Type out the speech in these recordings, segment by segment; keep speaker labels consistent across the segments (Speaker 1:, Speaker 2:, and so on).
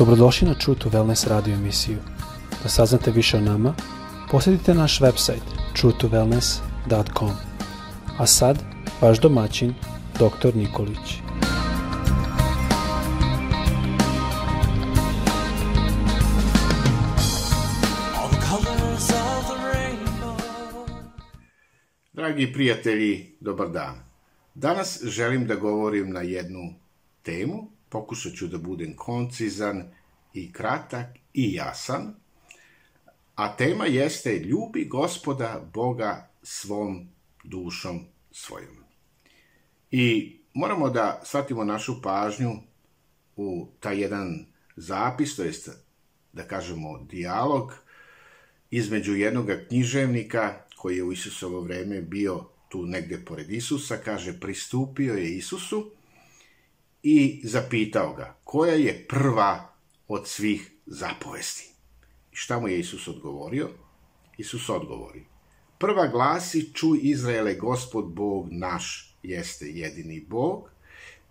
Speaker 1: Dobrodošli na True to Wellness radio emisiju. Da saznate više o nama, posjetite naš website truetowellness.com. A sad, vaš domaćin, dr. Nikolić.
Speaker 2: Dragi prijatelji, dobar dan. Danas želim da govorim na jednu temu, pokušat ću da budem koncizan i kratak i jasan, a tema jeste ljubi gospoda Boga svom dušom svojom. I moramo da shvatimo našu pažnju u taj jedan zapis, to jest da kažemo dijalog između jednog književnika koji je u Isusovo vreme bio tu negde pored Isusa, kaže, pristupio je Isusu i zapitao ga, koja je prva od svih zapovesti? I šta mu je Isus odgovorio? Isus odgovori, prva glasi, čuj Izraele, gospod Bog naš jeste jedini Bog.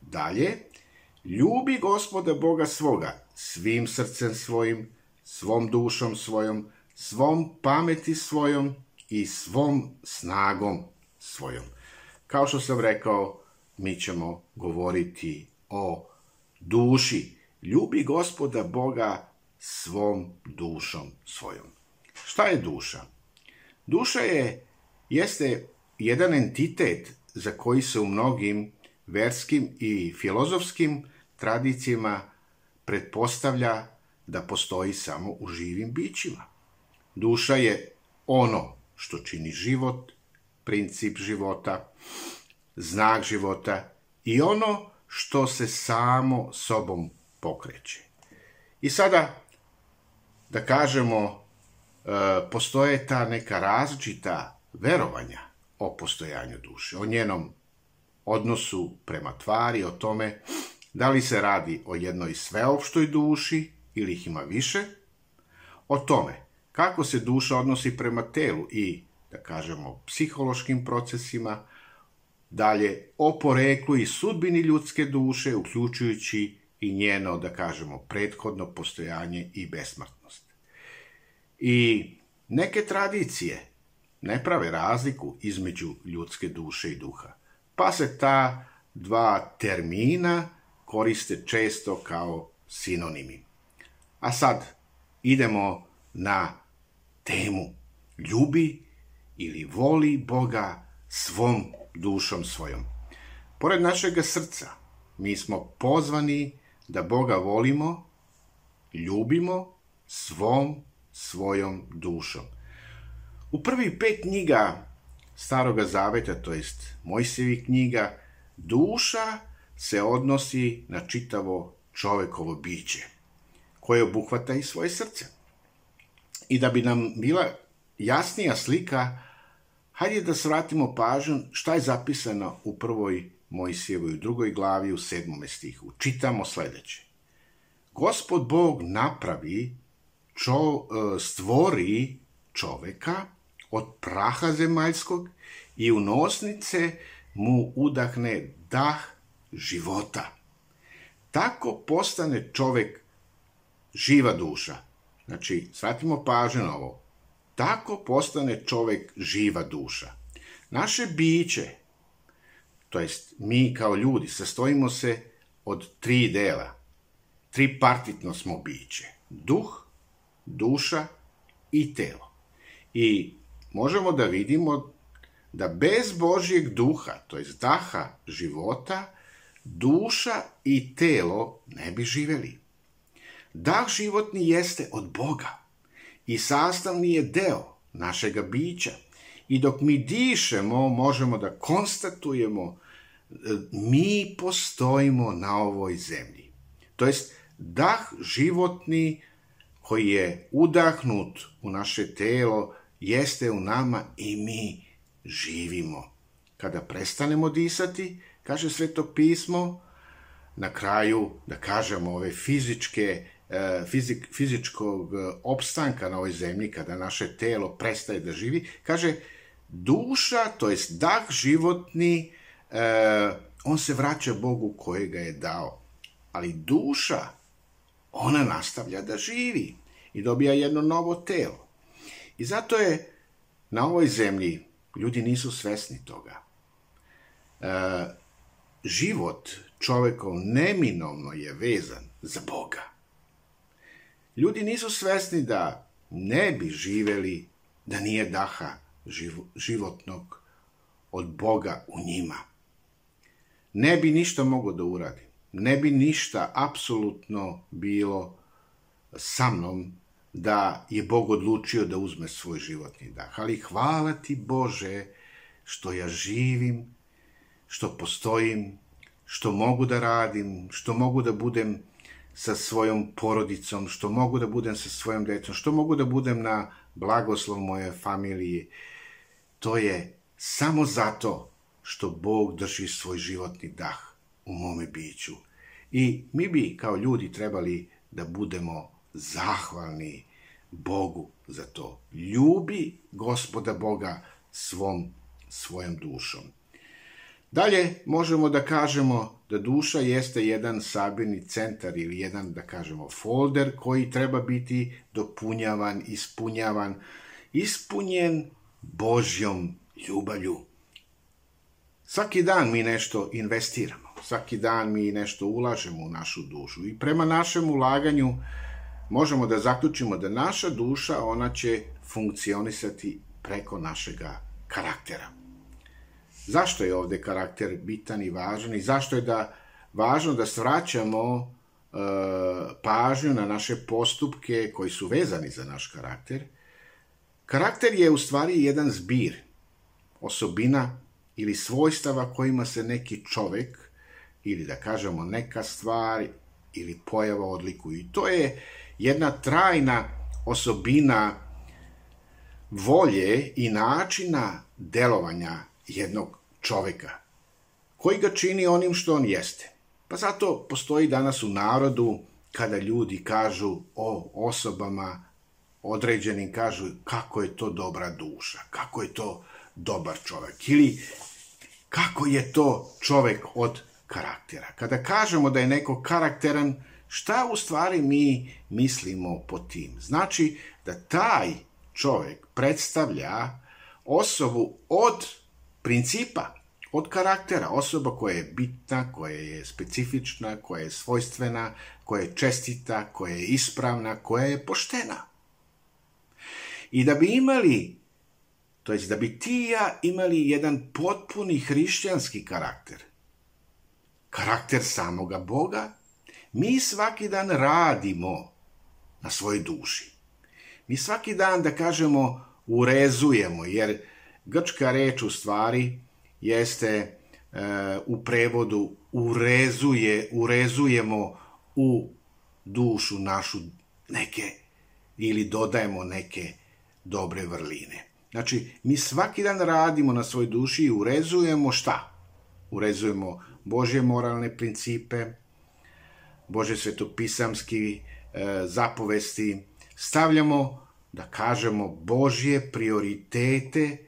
Speaker 2: Dalje, ljubi gospoda Boga svoga svim srcem svojim, svom dušom svojom, svom pameti svojom i svom snagom svojom. Kao što sam rekao, mi ćemo govoriti o duši. Ljubi gospoda Boga svom dušom svojom. Šta je duša? Duša je, jeste jedan entitet za koji se u mnogim verskim i filozofskim tradicijama pretpostavlja da postoji samo u živim bićima. Duša je ono što čini život, princip života, znak života i ono što se samo sobom pokreće. I sada, da kažemo, e, postoje ta neka različita verovanja o postojanju duše, o njenom odnosu prema tvari, o tome da li se radi o jednoj sveopštoj duši ili ih ima više, o tome kako se duša odnosi prema telu i, da kažemo, psihološkim procesima, dalje o poreklu i sudbini ljudske duše, uključujući i njeno, da kažemo, prethodno postojanje i besmrtnost. I neke tradicije ne prave razliku između ljudske duše i duha, pa se ta dva termina koriste često kao sinonimi. A sad idemo na temu ljubi ili voli Boga svom dušom svojom. Pored našeg srca, mi smo pozvani da Boga volimo, ljubimo svom svojom dušom. U prvi pet knjiga Staroga Zaveta, to jest Mojsevih knjiga, duša se odnosi na čitavo čovekovo biće, koje obuhvata i svoje srce. I da bi nam bila jasnija slika, hajde da svratimo pažnju šta je zapisano u prvoj Mojsijevoj u drugoj glavi u sedmome stihu. Čitamo sledeće. Gospod Bog napravi, čo, e, stvori čoveka od praha zemaljskog i u nosnice mu udahne dah života. Tako postane čovek živa duša. Znači, shvatimo pažnju na ovo. Tako postane čovek živa duša. Naše biće, to jest mi kao ljudi, sastojimo se od tri dela. Tripartitno smo biće. Duh, duša i telo. I možemo da vidimo da bez Božjeg duha, to jest daha života, duša i telo ne bi živeli. Dah životni jeste od Boga i sastavni je deo našega bića. I dok mi dišemo, možemo da konstatujemo mi postojimo na ovoj zemlji. To jest, dah životni koji je udahnut u naše telo, jeste u nama i mi živimo. Kada prestanemo disati, kaže sveto pismo, na kraju, da kažemo, ove fizičke E, fizik, fizičkog e, opstanka na ovoj zemlji, kada naše telo prestaje da živi, kaže, duša, to jest dah životni, e, on se vraća Bogu koje ga je dao. Ali duša, ona nastavlja da živi i dobija jedno novo telo. I zato je na ovoj zemlji ljudi nisu svesni toga. E, život čovekov neminovno je vezan za Boga. Ljudi nisu svesni da ne bi živeli da nije daha životnog od Boga u njima. Ne bi ništa mogo da uradi. Ne bi ništa apsolutno bilo sa mnom da je Bog odlučio da uzme svoj životni dah. Ali hvala ti Bože što ja živim, što postojim, što mogu da radim, što mogu da budem sa svojom porodicom, što mogu da budem sa svojom decom, što mogu da budem na blagoslov moje familije. To je samo zato što Bog drži svoj životni dah u mome biću. I mi bi kao ljudi trebali da budemo zahvalni Bogu za to. Ljubi gospoda Boga svom, svojom dušom. Dalje možemo da kažemo da duša jeste jedan sabirni centar ili jedan, da kažemo, folder koji treba biti dopunjavan, ispunjavan, ispunjen Božjom ljubavlju. Svaki dan mi nešto investiramo, svaki dan mi nešto ulažemo u našu dušu i prema našem ulaganju možemo da zaključimo da naša duša, ona će funkcionisati preko našega karaktera. Zašto je ovde karakter bitan i važan i zašto je da važno da svraćamo e, pažnju na naše postupke koji su vezani za naš karakter? Karakter je u stvari jedan zbir, osobina ili svojstava kojima se neki čovek ili da kažemo neka stvar ili pojava odlikuju. I to je jedna trajna osobina volje i načina delovanja jednog čoveka, koji ga čini onim što on jeste. Pa zato postoji danas u narodu kada ljudi kažu o osobama određenim, kažu kako je to dobra duša, kako je to dobar čovek ili kako je to čovek od karaktera. Kada kažemo da je neko karakteran, šta u stvari mi mislimo po tim? Znači da taj čovek predstavlja osobu od principa, od karaktera, osoba koja je bitna, koja je specifična, koja je svojstvena, koja je čestita, koja je ispravna, koja je poštena. I da bi imali, to jest da bi ti i ja imali jedan potpuni hrišćanski karakter, karakter samoga Boga, mi svaki dan radimo na svojoj duši. Mi svaki dan, da kažemo, urezujemo, jer grčka reč u stvari jeste e, u prevodu urezuje, urezujemo u dušu našu neke ili dodajemo neke dobre vrline. Znači, mi svaki dan radimo na svoj duši i urezujemo šta? Urezujemo Božje moralne principe, Bože svetopisamski e, zapovesti, stavljamo, da kažemo, Božje prioritete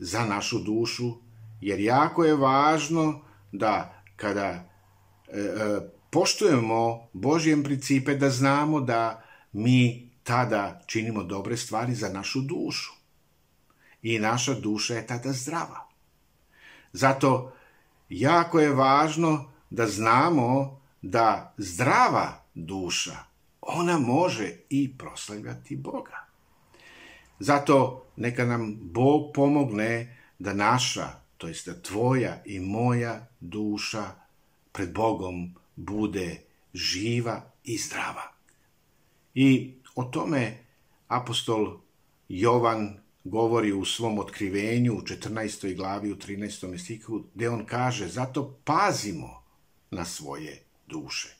Speaker 2: za našu dušu, jer jako je važno da kada e, e, poštujemo Božje principe, da znamo da mi tada činimo dobre stvari za našu dušu. I naša duša je tada zdrava. Zato jako je važno da znamo da zdrava duša, ona može i proslavljati Boga. Zato neka nam Bog pomogne da naša, to jest da tvoja i moja duša pred Bogom bude živa i zdrava. I o tome apostol Jovan govori u svom otkrivenju u 14. glavi u 13. stihu, gde on kaže, zato pazimo na svoje duše,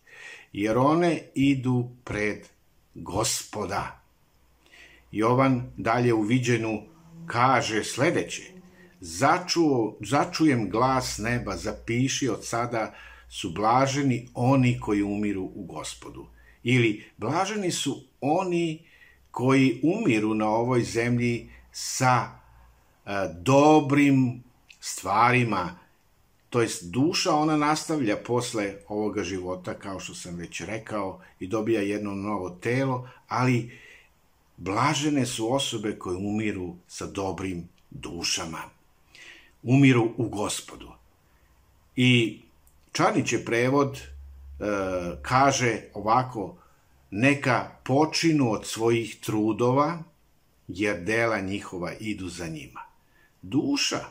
Speaker 2: jer one idu pred gospoda. Jovan dalje u viđenu kaže sledeće, Začuo, začujem glas neba, zapiši od sada su blaženi oni koji umiru u gospodu. Ili blaženi su oni koji umiru na ovoj zemlji sa a, dobrim stvarima to jest duša, ona nastavlja posle ovoga života, kao što sam već rekao, i dobija jedno novo telo, ali blažene su osobe koje umiru sa dobrim dušama. Umiru u gospodu. I Čarnić prevod e, kaže ovako, neka počinu od svojih trudova, jer dela njihova idu za njima. Duša,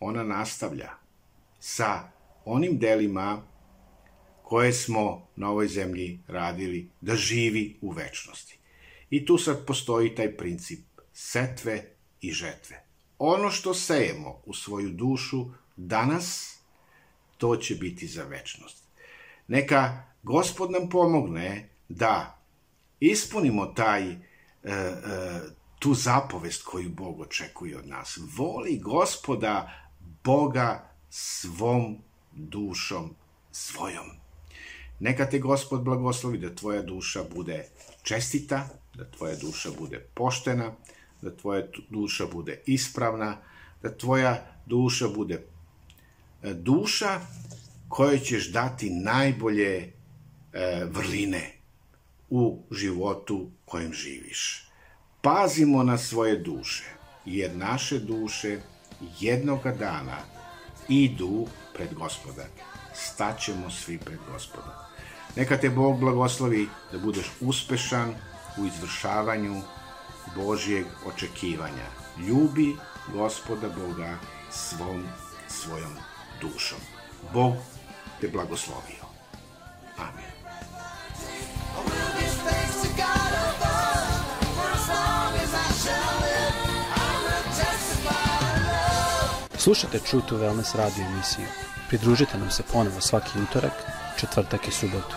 Speaker 2: ona nastavlja sa onim delima koje smo na ovoj zemlji radili, da živi u večnosti. I tu sad postoji taj princip setve i žetve. Ono što sejemo u svoju dušu danas, to će biti za večnost. Neka gospod nam pomogne da ispunimo taj, e, e, tu zapovest koju Bog očekuje od nas. Voli gospoda Boga svom dušom svojom. Neka te gospod blagoslovi da tvoja duša bude čestita, da tvoja duša bude poštena, da tvoja duša bude ispravna, da tvoja duša bude e, duša kojoj ćeš dati najbolje e, vrline u životu kojem živiš. Pazimo na svoje duše, jer naše duše jednoga dana idu pred gospoda. Staćemo svi pred gospoda. Neka te Bog blagoslovi da budeš uspešan u izvršavanju Božijeg očekivanja. Ljubi gospoda Boga svom svojom dušom. Bog te blagoslovio. Amen.
Speaker 1: Slušajte True to Wellness radio emisiju. Pridružite nam se ponovo svaki utorak, četvrtak i subotu.